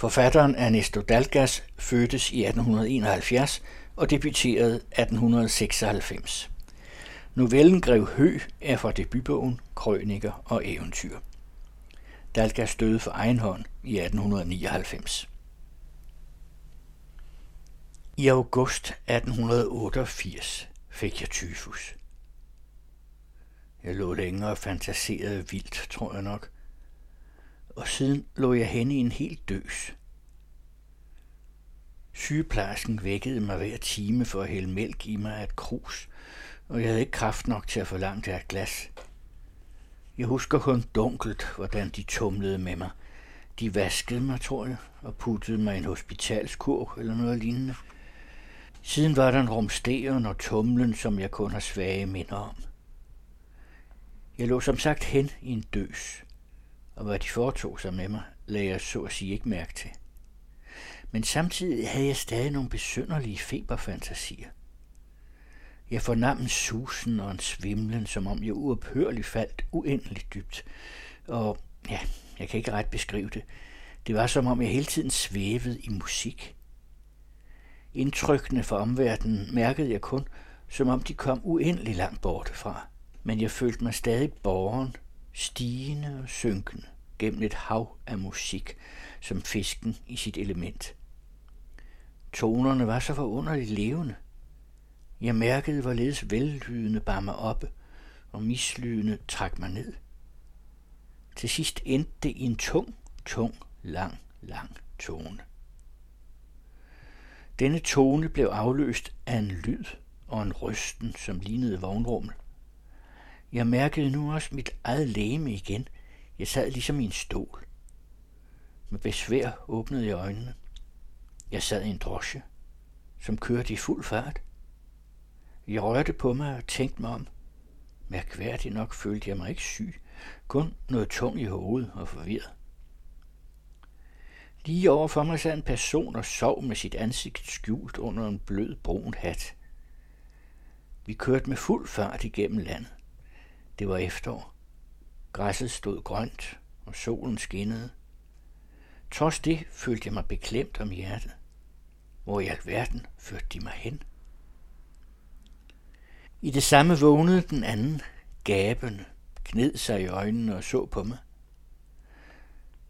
Forfatteren Ernesto Dalgas fødtes i 1871 og debuterede 1896. Novellen Grev Hø er fra debutbogen Krøniker og Eventyr. Dalgas døde for egen hånd i 1899. I august 1888 fik jeg tyfus. Jeg lå længere og fantaserede vildt, tror jeg nok. Og siden lå jeg henne i en helt døs. Sygeplejersken vækkede mig hver time for at hælde mælk i mig af et krus, og jeg havde ikke kraft nok til at forlange et glas. Jeg husker kun dunkelt, hvordan de tumlede med mig. De vaskede mig, tror jeg, og puttede mig i en hospitalskurv eller noget lignende. Siden var der en rumsteren og tumlen, som jeg kun har svage minder om. Jeg lå som sagt hen i en døs, og hvad de foretog sig med mig, lagde jeg så at sige ikke mærke til. Men samtidig havde jeg stadig nogle besynderlige feberfantasier. Jeg fornam en susen og en svimlen, som om jeg uophørligt faldt uendeligt dybt. Og ja, jeg kan ikke ret beskrive det. Det var som om jeg hele tiden svævede i musik. Indtrykkene fra omverdenen mærkede jeg kun, som om de kom uendelig langt bortefra. Men jeg følte mig stadig borgen, stigende og synkende gennem et hav af musik, som fisken i sit element. Tonerne var så forunderligt levende. Jeg mærkede, hvorledes vellydende bar mig oppe, og mislydende trak mig ned. Til sidst endte det i en tung, tung, lang, lang tone. Denne tone blev afløst af en lyd og en rysten, som lignede vognrummel. Jeg mærkede nu også mit eget læme igen. Jeg sad ligesom i en stol. Med besvær åbnede jeg øjnene. Jeg sad i en drosje, som kørte i fuld fart. Jeg rørte på mig og tænkte mig om. Mærkværdigt nok følte jeg mig ikke syg, kun noget tung i hovedet og forvirret. Lige overfor mig sad en person og sov med sit ansigt skjult under en blød brun hat. Vi kørte med fuld fart igennem landet. Det var efterår. Græsset stod grønt, og solen skinnede. Trods det følte jeg mig beklemt om hjertet. Hvor i alverden førte de mig hen? I det samme vågnede den anden, gabende, kned sig i øjnene og så på mig.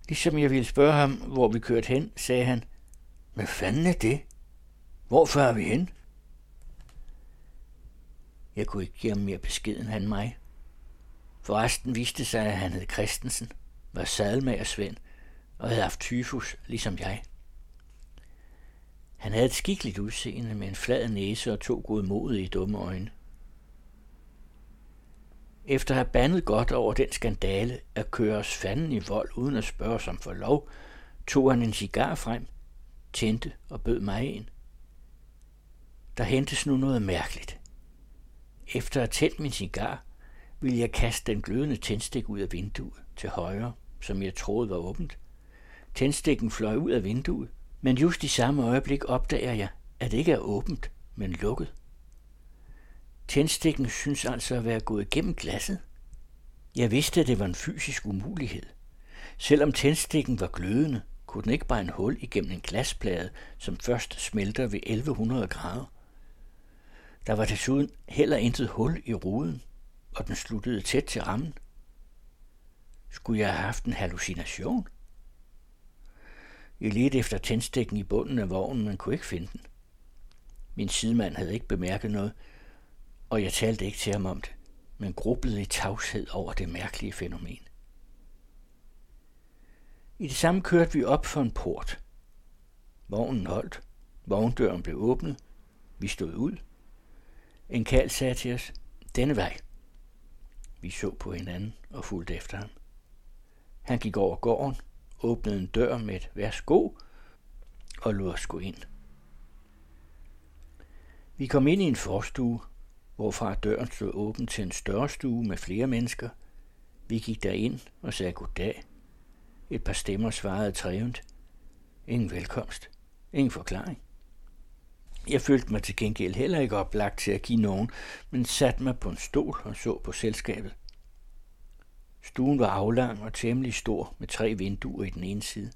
Ligesom jeg ville spørge ham, hvor vi kørte hen, sagde han, hvad fanden er det? Hvorfor er vi hen? Jeg kunne ikke give ham mere besked end han mig. Forresten viste sig, at han hed Christensen, var saddelmager Svend og havde haft tyfus, ligesom jeg. Han havde et skikkeligt udseende med en flad næse og to godmodige dumme øjne. Efter at have bandet godt over den skandale at køre os fanden i vold uden at spørge os om for lov, tog han en cigar frem, tændte og bød mig en. Der hentes nu noget mærkeligt. Efter at have tændt min cigar, ville jeg kaste den glødende tændstik ud af vinduet til højre, som jeg troede var åbent. Tændstikken fløj ud af vinduet, men just i samme øjeblik opdager jeg, at det ikke er åbent, men lukket. Tændstikken synes altså at være gået igennem glasset. Jeg vidste, at det var en fysisk umulighed. Selvom tændstikken var glødende, kunne den ikke bare en hul igennem en glasplade, som først smelter ved 1100 grader. Der var desuden heller intet hul i ruden, og den sluttede tæt til rammen. Skulle jeg have haft en hallucination? Jeg ledte efter tændstikken i bunden af vognen, men kunne ikke finde den. Min sidemand havde ikke bemærket noget, og jeg talte ikke til ham om det, men grublede i tavshed over det mærkelige fænomen. I det samme kørte vi op for en port. Vognen holdt. Vogndøren blev åbnet. Vi stod ud. En kald sagde til os, denne vej. Vi så på hinanden og fulgte efter ham. Han gik over gården, åbnede en dør med et værsgo og lod os gå ind. Vi kom ind i en forstue, hvorfra døren stod åben til en større stue med flere mennesker. Vi gik derind og sagde goddag. Et par stemmer svarede trævent. Ingen velkomst. Ingen forklaring. Jeg følte mig til gengæld heller ikke oplagt til at give nogen, men satte mig på en stol og så på selskabet. Stuen var aflang og temmelig stor med tre vinduer i den ene side.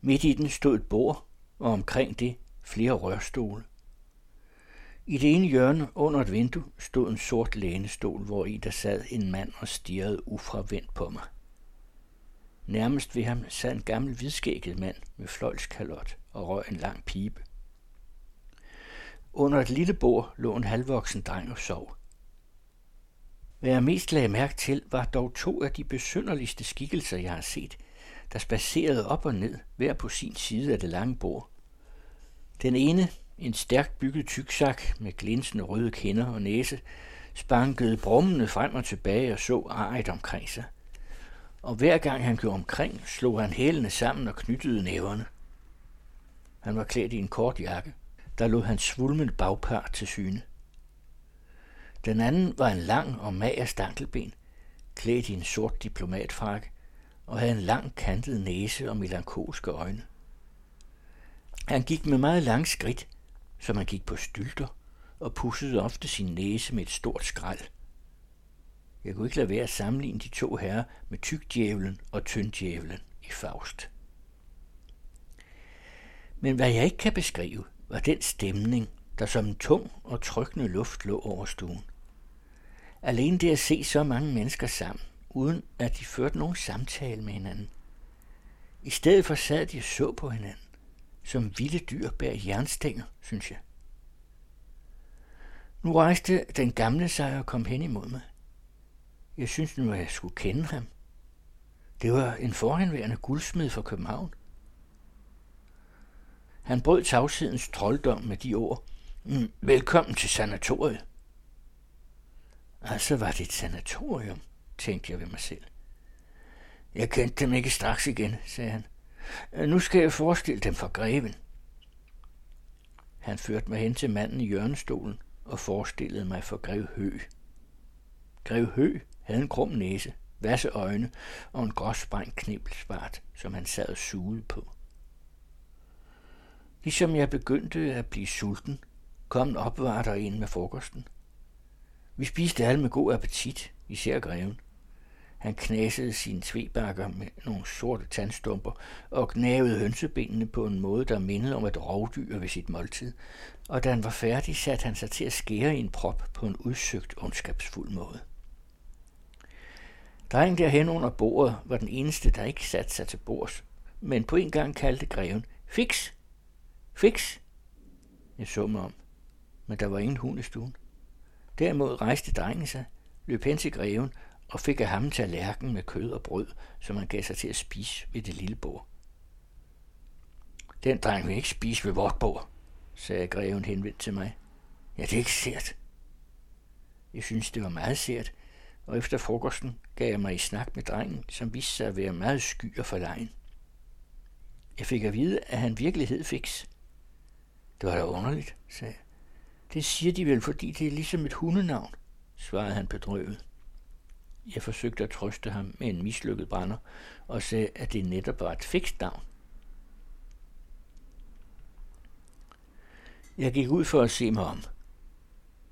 Midt i den stod et bord, og omkring det flere rørstole. I det ene hjørne under et vindue stod en sort lænestol, hvor i der sad en mand og stirrede ufravendt på mig. Nærmest ved ham sad en gammel hvidskægget mand med fløjlskalot og røg en lang pibe. Under et lille bord lå en halvvoksen dreng og sov. Hvad jeg mest lagde mærke til, var dog to af de besynderligste skikkelser, jeg har set, der spacerede op og ned, hver på sin side af det lange bord. Den ene, en stærkt bygget tyksak med glinsende røde kinder og næse, spankede brummende frem og tilbage og så arret omkring sig. Og hver gang han gjorde omkring, slog han hælene sammen og knyttede næverne. Han var klædt i en kort jakke, der lod hans svulmende bagpart til syne. Den anden var en lang og mager stankelben, klædt i en sort diplomatfrakke, og havde en lang kantet næse og melankolske øjne. Han gik med meget lang skridt, som han gik på stylter, og pussede ofte sin næse med et stort skrald. Jeg kunne ikke lade være at sammenligne de to herrer med tykdjævlen og tynddjævlen i Faust. Men hvad jeg ikke kan beskrive, var den stemning, der som en tung og trykkende luft lå over stuen. Alene det at se så mange mennesker sammen, uden at de førte nogen samtale med hinanden. I stedet for sad de og så på hinanden, som vilde dyr bag jernstænger, synes jeg. Nu rejste den gamle sig og kom hen imod mig. Jeg synes nu, at jeg skulle kende ham. Det var en forhenværende guldsmed fra København. Han brød tavshedens trolddom med de ord. Mm, velkommen til sanatoriet. Altså var det et sanatorium, tænkte jeg ved mig selv. Jeg kendte dem ikke straks igen, sagde han. Øh, nu skal jeg forestille dem for greven. Han førte mig hen til manden i hjørnestolen og forestillede mig for grev Hø. Grev Hø havde en krum næse, vasse øjne og en gråsprængt knibelsbart, som han sad og sugede på. Ligesom jeg begyndte at blive sulten, kom en opvarter ind med frokosten. Vi spiste alle med god appetit, især greven. Han knasede sine tvebakker med nogle sorte tandstumper og gnavede hønsebenene på en måde, der mindede om et rovdyr ved sit måltid. Og da han var færdig, satte han sig til at skære i en prop på en udsøgt ondskabsfuld måde. Drengen derhen under bordet var den eneste, der ikke satte sig til bords, men på en gang kaldte greven, Fix! Fix! Jeg så mig om, men der var ingen hund i stuen. Derimod rejste drengen sig, løb hen til greven og fik af ham tallerken med kød og brød, som han gav sig til at spise ved det lille bord. Den dreng vil ikke spise ved vort bord, sagde greven henvendt til mig. Ja, det er ikke sært. Jeg synes, det var meget sært, og efter frokosten gav jeg mig i snak med drengen, som viste sig at være meget sky og forlegen. Jeg fik at vide, at han virkelig hed fix. Det var da underligt, sagde jeg. Det siger de vel, fordi det er ligesom et hundenavn, svarede han bedrøvet. Jeg forsøgte at trøste ham med en mislykket brænder og sagde, at det netop var et fikst navn. Jeg gik ud for at se mig om.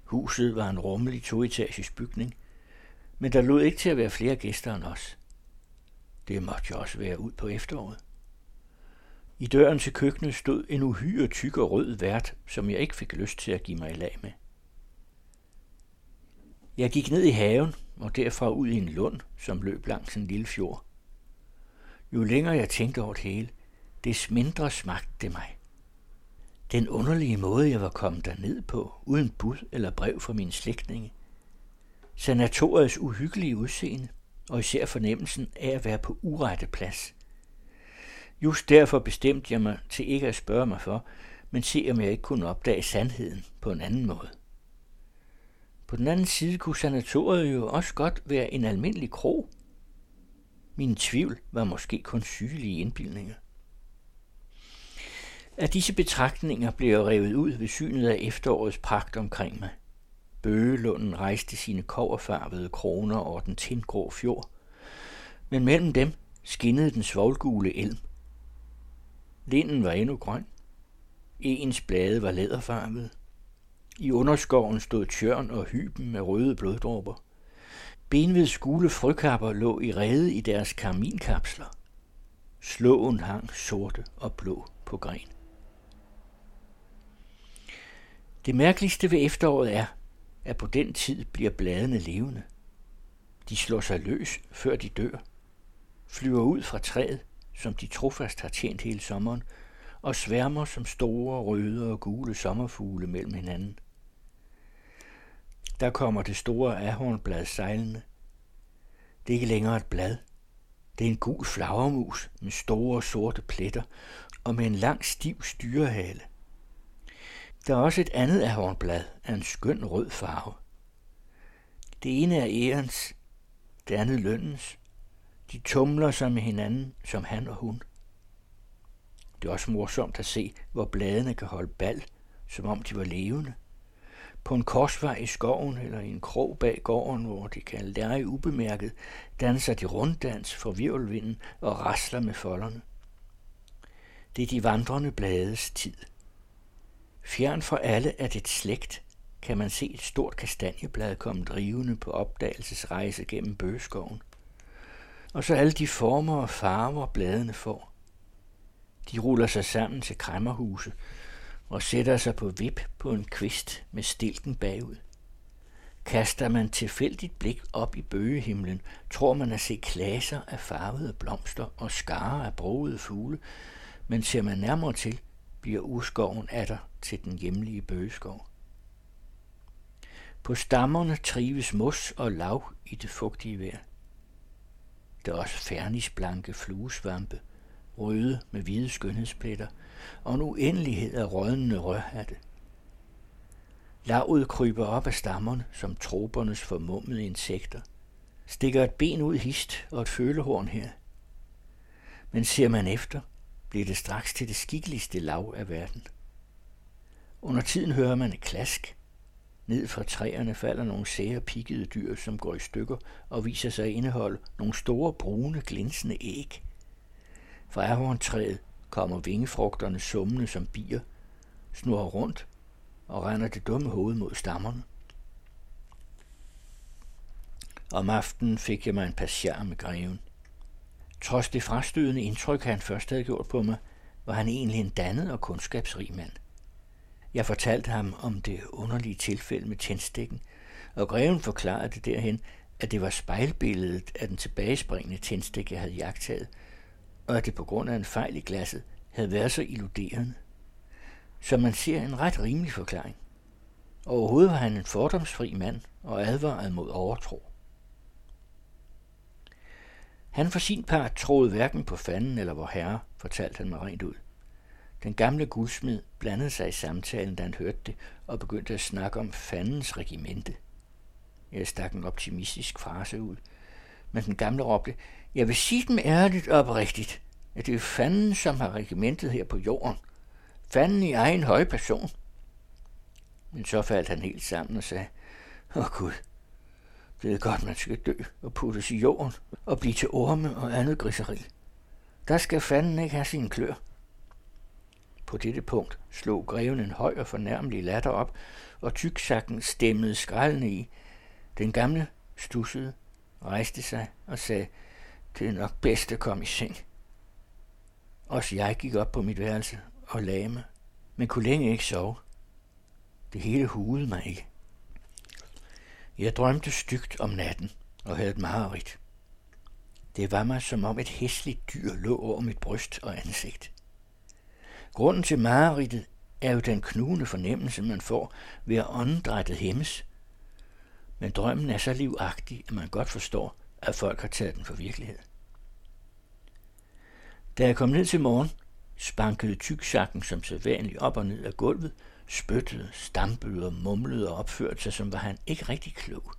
Huset var en rummelig toetages bygning, men der lod ikke til at være flere gæster end os. Det måtte jo også være ud på efteråret. I døren til køkkenet stod en uhyre tyk og rød vært, som jeg ikke fik lyst til at give mig i lag med. Jeg gik ned i haven og derfra ud i en lund, som løb langs en lille fjord. Jo længere jeg tænkte over det hele, des mindre smagte det mig. Den underlige måde, jeg var kommet derned på, uden bud eller brev fra mine slægtninge. Sanatoriets uhyggelige udseende, og især fornemmelsen af at være på urette plads. Just derfor bestemte jeg mig til ikke at spørge mig for, men se om jeg ikke kunne opdage sandheden på en anden måde. På den anden side kunne sanatoriet jo også godt være en almindelig krog. Min tvivl var måske kun sygelige indbildninger. Af disse betragtninger blev jeg revet ud ved synet af efterårets pragt omkring mig. Bøgelunden rejste sine koverfarvede kroner over den tindgrå fjord, men mellem dem skinnede den svoglgule elm. Linden var endnu grøn. Ens blade var læderfarvede. I underskoven stod tjørn og hyben med røde bloddråber. Benveds skule frøkapper lå i rede i deres karminkapsler. Slåen hang sorte og blå på gren. Det mærkeligste ved efteråret er, at på den tid bliver bladene levende. De slår sig løs, før de dør, flyver ud fra træet, som de trofast har tjent hele sommeren, og sværmer som store røde og gule sommerfugle mellem hinanden. Der kommer det store ahornblad sejlende. Det er ikke længere et blad. Det er en gul flagermus med store sorte pletter og med en lang stiv styrehale. Der er også et andet ahornblad af en skøn rød farve. Det ene er ærens, det andet lønnens. De tumler sig med hinanden, som han og hun. Det er også morsomt at se, hvor bladene kan holde bal, som om de var levende. På en korsvej i skoven eller i en krog bag gården, hvor de kan lære ubemærket, danser de runddans for virvelvinden og rasler med folderne. Det er de vandrende blades tid. Fjern for alle af det slægt kan man se et stort kastanjeblad komme drivende på opdagelsesrejse gennem bøgeskoven. Og så alle de former og farver bladene får. De ruller sig sammen til kræmmerhuse og sætter sig på vip på en kvist med stilken bagud. Kaster man tilfældigt blik op i bøgehimlen, tror man at se klaser af farvede blomster og skarer af broede fugle, men ser man nærmere til, bliver urskoven atter til den hjemlige bøgeskov. På stammerne trives mos og lav i det fugtige vejr. Der er også fernisblanke fluesvampe, røde med hvide skønhedspletter, og en uendelighed af rådnende rørhatte. Lavet kryber op af stammerne som tropernes formummede insekter, stikker et ben ud hist og et følehorn her. Men ser man efter, bliver det straks til det skikkeligste lav af verden. Under tiden hører man et klask. Ned fra træerne falder nogle sære pikkede dyr, som går i stykker og viser sig at indeholde nogle store brune, glinsende æg. Fra ahorntræet kommer vingefrugterne summende som bier, snurrer rundt og render det dumme hoved mod stammerne. Om aftenen fik jeg mig en passager med greven. Trods det frastødende indtryk, han først havde gjort på mig, var han egentlig en dannet og kundskabsrig mand. Jeg fortalte ham om det underlige tilfælde med tændstikken, og greven forklarede det derhen, at det var spejlbilledet af den tilbagespringende tændstik, jeg havde jagtet, og at det på grund af en fejl i glasset havde været så illuderende. Så man ser en ret rimelig forklaring. Overhovedet var han en fordomsfri mand og advaret mod overtro. Han for sin part troede hverken på fanden eller vor herre, fortalte han mig rent ud. Den gamle gudsmed blandede sig i samtalen, da han hørte det, og begyndte at snakke om fandens regimente. Jeg stak en optimistisk frase ud, men den gamle råbte, jeg vil sige dem ærligt og oprigtigt, at det er fanden, som har regimentet her på jorden. Fanden i egen høj person. Men så faldt han helt sammen og sagde, åh oh, Gud, det er godt, man skal dø og puttes i jorden og blive til orme og andet griseri. Der skal fanden ikke have sin klør. På dette punkt slog greven en høj og fornærmelig latter op, og tyksakken stemmede skraldende i. Den gamle stussede, rejste sig og sagde, det er nok bedst at komme i seng. Også jeg gik op på mit værelse og lagde mig, men kunne længe ikke sove. Det hele hudede mig ikke. Jeg drømte stygt om natten og havde et mareridt. Det var mig som om et hæsligt dyr lå over mit bryst og ansigt. Grunden til mareridtet er jo den knugende fornemmelse, man får ved at åndedrættet hæmmes. Men drømmen er så livagtig, at man godt forstår, at folk har taget den for virkelighed. Da jeg kom ned til morgen, spankede tyksakken som sædvanligt op og ned af gulvet, spyttede, stampede og mumlede og opførte sig, som var han ikke rigtig klog.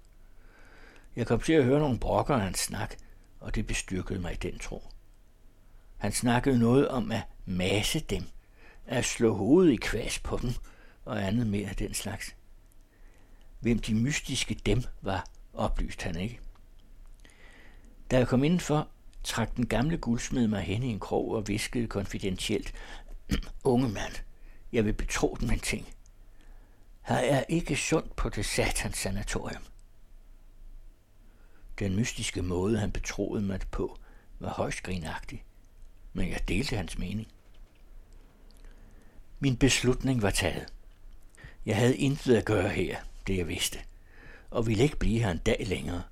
Jeg kom til at høre nogle brokker af hans snak, og det bestyrkede mig i den tro. Han snakkede noget om at masse dem, at slå hovedet i kvæs på dem og andet mere af den slags. Hvem de mystiske dem var, oplyste han ikke. Da jeg kom indenfor, trak den gamle guldsmed mig hen i en krog og viskede konfidentielt. Unge mand, jeg vil betro dem en ting. Her er ikke sundt på det satans sanatorium. Den mystiske måde, han betroede mig på, var højst grinagtig men jeg delte hans mening. Min beslutning var taget. Jeg havde intet at gøre her, det jeg vidste, og ville ikke blive her en dag længere.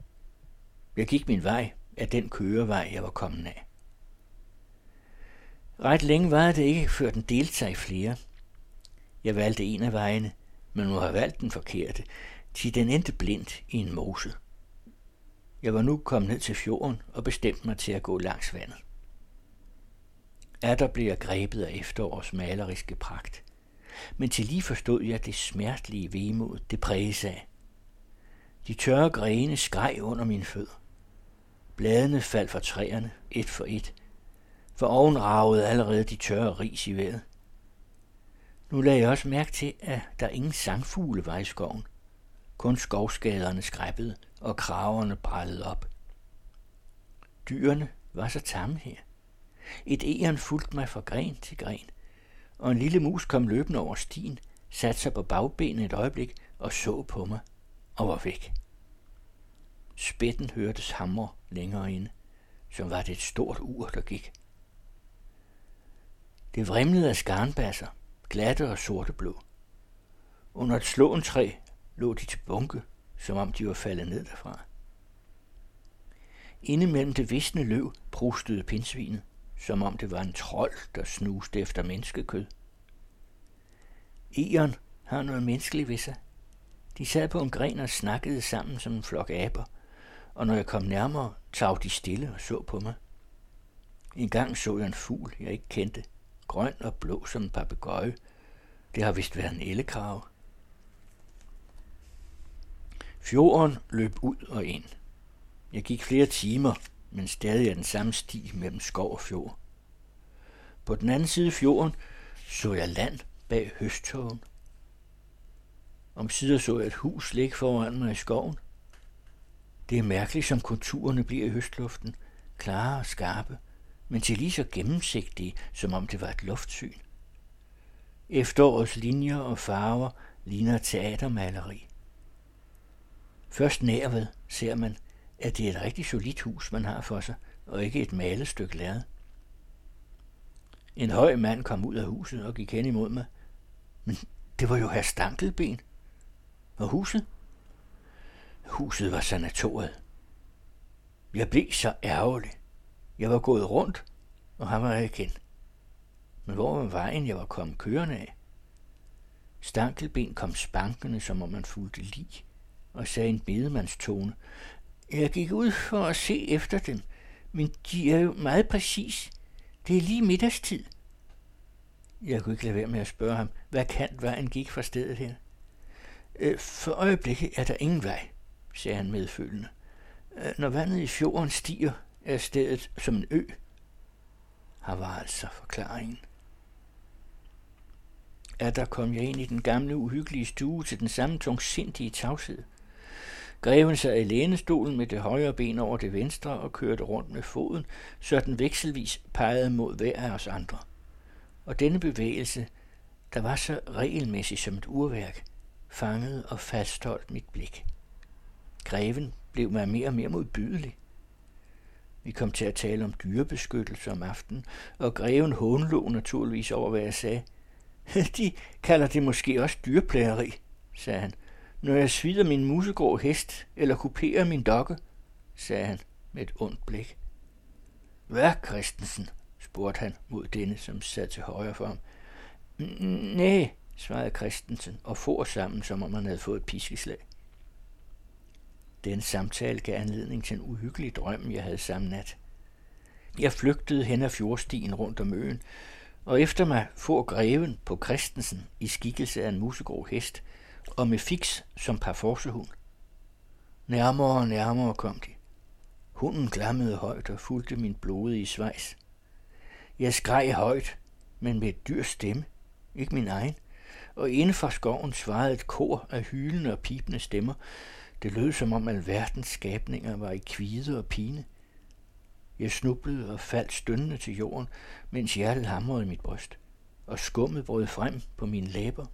Jeg gik min vej af den kørevej, jeg var kommet af. Ret længe var det ikke, før den delte sig i flere. Jeg valgte en af vejene, men må have valgt den forkerte, til den endte blindt i en mose. Jeg var nu kommet ned til fjorden og bestemte mig til at gå langs vandet der blev jeg grebet af efterårs maleriske pragt. Men til lige forstod jeg det smertelige vemod, det præges af. De tørre grene skreg under min fødder. Bladene faldt fra træerne, et for et, for oven ragede allerede de tørre ris i vejret. Nu lagde jeg også mærke til, at der ingen sangfugle var i skoven. Kun skovskaderne skræppede, og kraverne brællede op. Dyrene var så tamme her. Et egern fulgte mig fra gren til gren, og en lille mus kom løbende over stien, satte sig på bagbenet et øjeblik og så på mig og var væk. Spætten hørtes hamre længere inde, som var det et stort ur, der gik. Det vrimlede af skarnbasser, glatte og sorte blå. Under et slåentræ lå de til bunke, som om de var faldet ned derfra. Inde mellem det visne løv prustede pindsvinet, som om det var en trold, der snuste efter menneskekød. Egern har noget menneskeligt ved sig. De sad på en gren og snakkede sammen som en flok aber, og når jeg kom nærmere, tag de stille og så på mig. En gang så jeg en fugl, jeg ikke kendte, grøn og blå som en papegøje. Det har vist været en ellekrave. Fjorden løb ud og ind. Jeg gik flere timer, men stadig er den samme sti mellem skov og fjord. På den anden side af fjorden så jeg land bag høsttågen. Om sider så jeg et hus ligge foran mig i skoven. Det er mærkeligt, som konturerne bliver i høstluften, klare og skarpe, men til lige så gennemsigtige, som om det var et luftsyn. Efterårets linjer og farver ligner teatermaleri. Først nærved ser man, at det er et rigtig solidt hus, man har for sig, og ikke et malet stykke lærred. En høj mand kom ud af huset og gik hen imod mig. Men det var jo herr Stankelben. Og huset? Huset var sanatoriet. Jeg blev så ærgerlig. Jeg var gået rundt, og han var jeg igen. Men hvor var vejen, jeg var kommet kørende af? Stankelben kom spankende, som om man fulgte lig, og sagde en bedemandstone. Jeg gik ud for at se efter dem, men de er jo meget præcis. Det er lige middagstid. Jeg kunne ikke lade være med at spørge ham, hvad kan vejen gik fra stedet her? Øh, for øjeblikket er der ingen vej, sagde han medfølgende. Øh, når vandet i fjorden stiger, er stedet som en ø. Her var altså forklaringen. At der kom jeg ind i den gamle uhyggelige stue til den samme tungsindige tavshed. Greven sad i lænestolen med det højre ben over det venstre og kørte rundt med foden, så den vekselvis pegede mod hver af os andre. Og denne bevægelse, der var så regelmæssig som et urværk, fangede og fastholdt mit blik. Greven blev mig mere og mere modbydelig. Vi kom til at tale om dyrebeskyttelse om aftenen, og greven hånlå naturligvis over, hvad jeg sagde. De kalder det måske også dyrplageri, sagde han. Når jeg svider min musegrå hest, eller kuperer min dokke, sagde han med et ondt blik. Hvad, Christensen? spurgte han mod denne, som sad til højre for ham. Nej, svarede Christensen og for sammen, som om han havde fået et piskeslag. Den samtale gav anledning til en uhyggelig drøm, jeg havde samme nat. Jeg flygtede hen ad fjordstien rundt om øen, og efter mig får greven på Christensen i skikkelse af en musegrå hest, og med fix som parforcehund. Nærmere og nærmere kom de. Hunden glammede højt og fulgte min blodige svejs. Jeg skreg højt, men med et dyr stemme, ikke min egen, og inden for skoven svarede et kor af hylende og pipende stemmer, det lød som om alverdens skabninger var i kvide og pine. Jeg snublede og faldt stønnende til jorden, mens hjertet hamrede i mit bryst, og skummet brød frem på mine læber.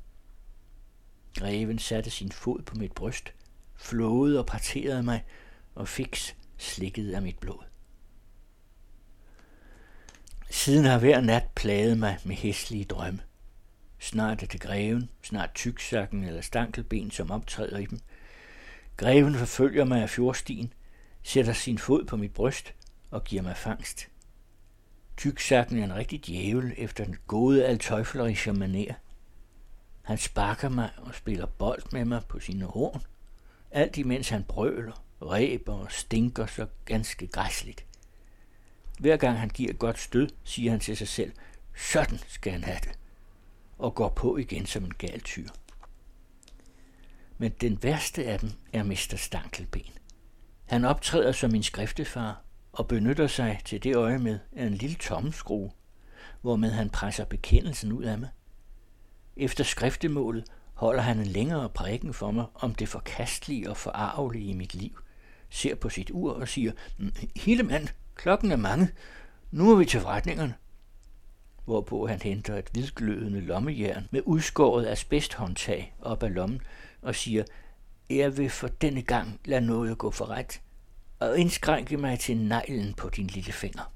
Greven satte sin fod på mit bryst, flåede og parterede mig, og fix slikket af mit blod. Siden har hver nat plaget mig med hæslige drømme. Snart er det greven, snart tyksakken eller stankelben, som optræder i dem. Greven forfølger mig af fjordstien, sætter sin fod på mit bryst og giver mig fangst. Tyksakken er en rigtig djævel efter den gode altøjflerige manér han sparker mig og spiller bold med mig på sine horn, alt imens han brøler, ræber og stinker så ganske græsligt. Hver gang han giver et godt stød, siger han til sig selv, sådan skal han have det, og går på igen som en gal tyr. Men den værste af dem er Mester Stankelben. Han optræder som min skriftefar og benytter sig til det øje med af en lille tommeskrue, hvormed han presser bekendelsen ud af mig. Efter skriftemålet holder han en længere prædiken for mig om det forkastelige og forarvelige i mit liv, ser på sit ur og siger, mm, hele mand, klokken er mange, nu er vi til forretningerne. Hvorpå han henter et hvidglødende lommejern med udskåret asbesthåndtag op af lommen og siger, jeg vil for denne gang lade noget gå for ret og indskrænke mig til neglen på din lille finger.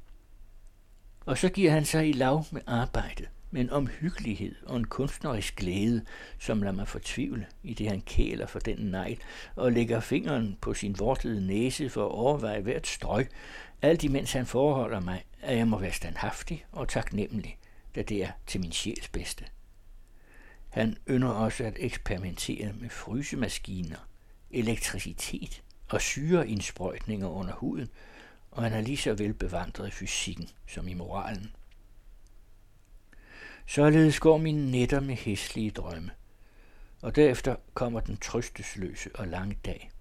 Og så giver han sig i lav med arbejdet, med en omhyggelighed og en kunstnerisk glæde, som lader mig fortvivle, i det han kæler for den negl og lægger fingeren på sin vortede næse for at overveje hvert strøg, alt imens han forholder mig, at jeg må være standhaftig og taknemmelig, da det er til min sjæls bedste. Han ynder også at eksperimentere med frysemaskiner, elektricitet og syreindsprøjtninger under huden, og han er lige så velbevandret i fysikken som i moralen. Således går mine nætter med hæslige drømme, og derefter kommer den trøstesløse og lange dag.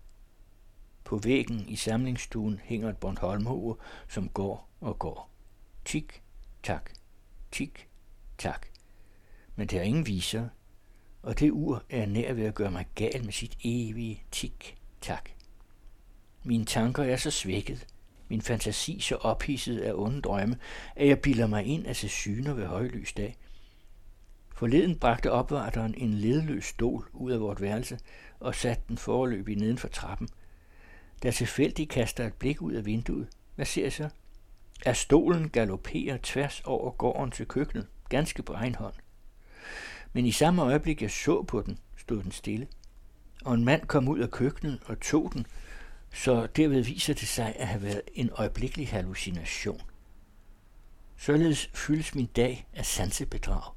På væggen i samlingsstuen hænger et Bornholmhoved, som går og går. Tik, tak, tik, tak. Men det er ingen viser, og det ur er nær ved at gøre mig gal med sit evige tik-tak. Mine tanker er så svækket, min fantasi så ophidset af onde drømme, at jeg bilder mig ind at se syner ved højlys dag. Forleden bragte opvarteren en ledløs stol ud af vort værelse og satte den forløbig neden for trappen. Da tilfældigt kaster et blik ud af vinduet, hvad ser jeg så? At stolen galopperer tværs over gården til køkkenet, ganske på egen hånd. Men i samme øjeblik jeg så på den, stod den stille. Og en mand kom ud af køkkenet og tog den, så derved viser det sig at have været en øjeblikkelig hallucination. Således fyldes min dag af sansebedrag.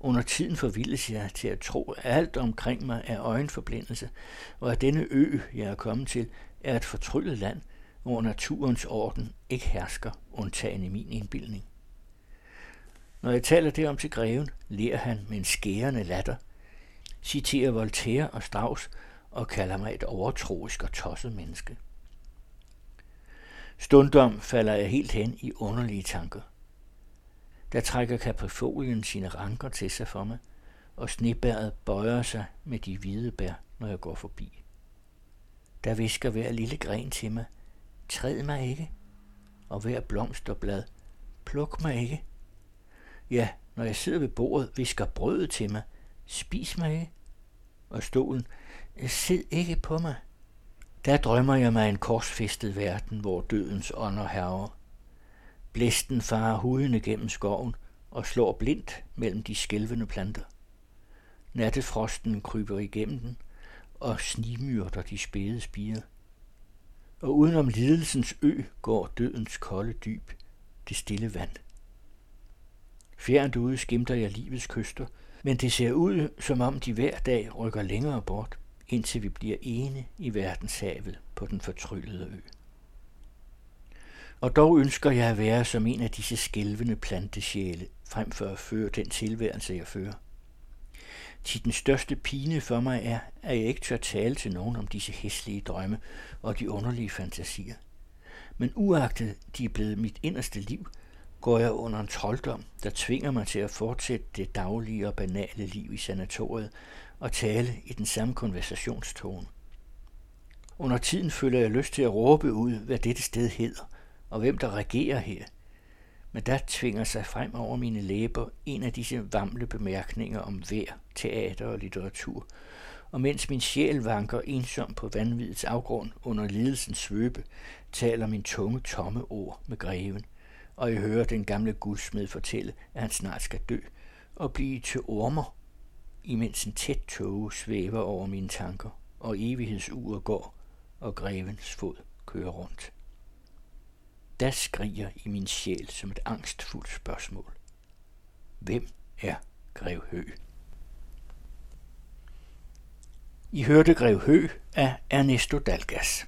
Under tiden forvildes jeg til at tro, at alt omkring mig er øjenforblindelse, og at denne ø, jeg er kommet til, er et fortryllet land, hvor naturens orden ikke hersker, undtagen i min indbildning. Når jeg taler det om til greven, ler han med en skærende latter, citerer Voltaire og Strauss og kalder mig et overtroisk og tosset menneske. Stundom falder jeg helt hen i underlige tanker. Der trækker kaprifolien sine ranker til sig for mig, og snebæret bøjer sig med de hvide bær, når jeg går forbi. Der visker hver lille gren til mig, træd mig ikke, og hver blomsterblad, pluk mig ikke. Ja, når jeg sidder ved bordet, visker brødet til mig, spis mig ikke. Og stolen, sid ikke på mig. Der drømmer jeg mig en korsfæstet verden, hvor dødens ånder herrer. Blæsten farer hudene gennem skoven og slår blindt mellem de skælvende planter. Nattefrosten kryber igennem den og snimyrter de spæde spiger. Og udenom lidelsens ø går dødens kolde dyb, det stille vand. Fjernt ude skimter jeg livets kyster, men det ser ud, som om de hver dag rykker længere bort, indtil vi bliver ene i verdenshavet på den fortryllede ø. Og dog ønsker jeg at være som en af disse skælvende plantesjæle, frem for at føre den tilværelse, jeg fører. Til den største pine for mig er, at jeg ikke tør tale til nogen om disse hæslige drømme og de underlige fantasier. Men uagtet de er blevet mit inderste liv, går jeg under en trolddom, der tvinger mig til at fortsætte det daglige og banale liv i sanatoriet og tale i den samme konversationstone. Under tiden føler jeg lyst til at råbe ud, hvad dette sted hedder, og hvem der regerer her. Men der tvinger sig frem over mine læber en af disse vamle bemærkninger om vejr, teater og litteratur, og mens min sjæl vanker ensom på vanvidets afgrund under lidelsens svøbe, taler min tunge tomme ord med greven, og jeg hører den gamle guldsmed fortælle, at han snart skal dø og blive til ormer, imens en tæt tåge svæver over mine tanker, og evighedsuret går, og grevens fod kører rundt da skriger i min sjæl som et angstfuldt spørgsmål. Hvem er Grev Hø? I hørte Grev Hø af Ernesto Dalgas.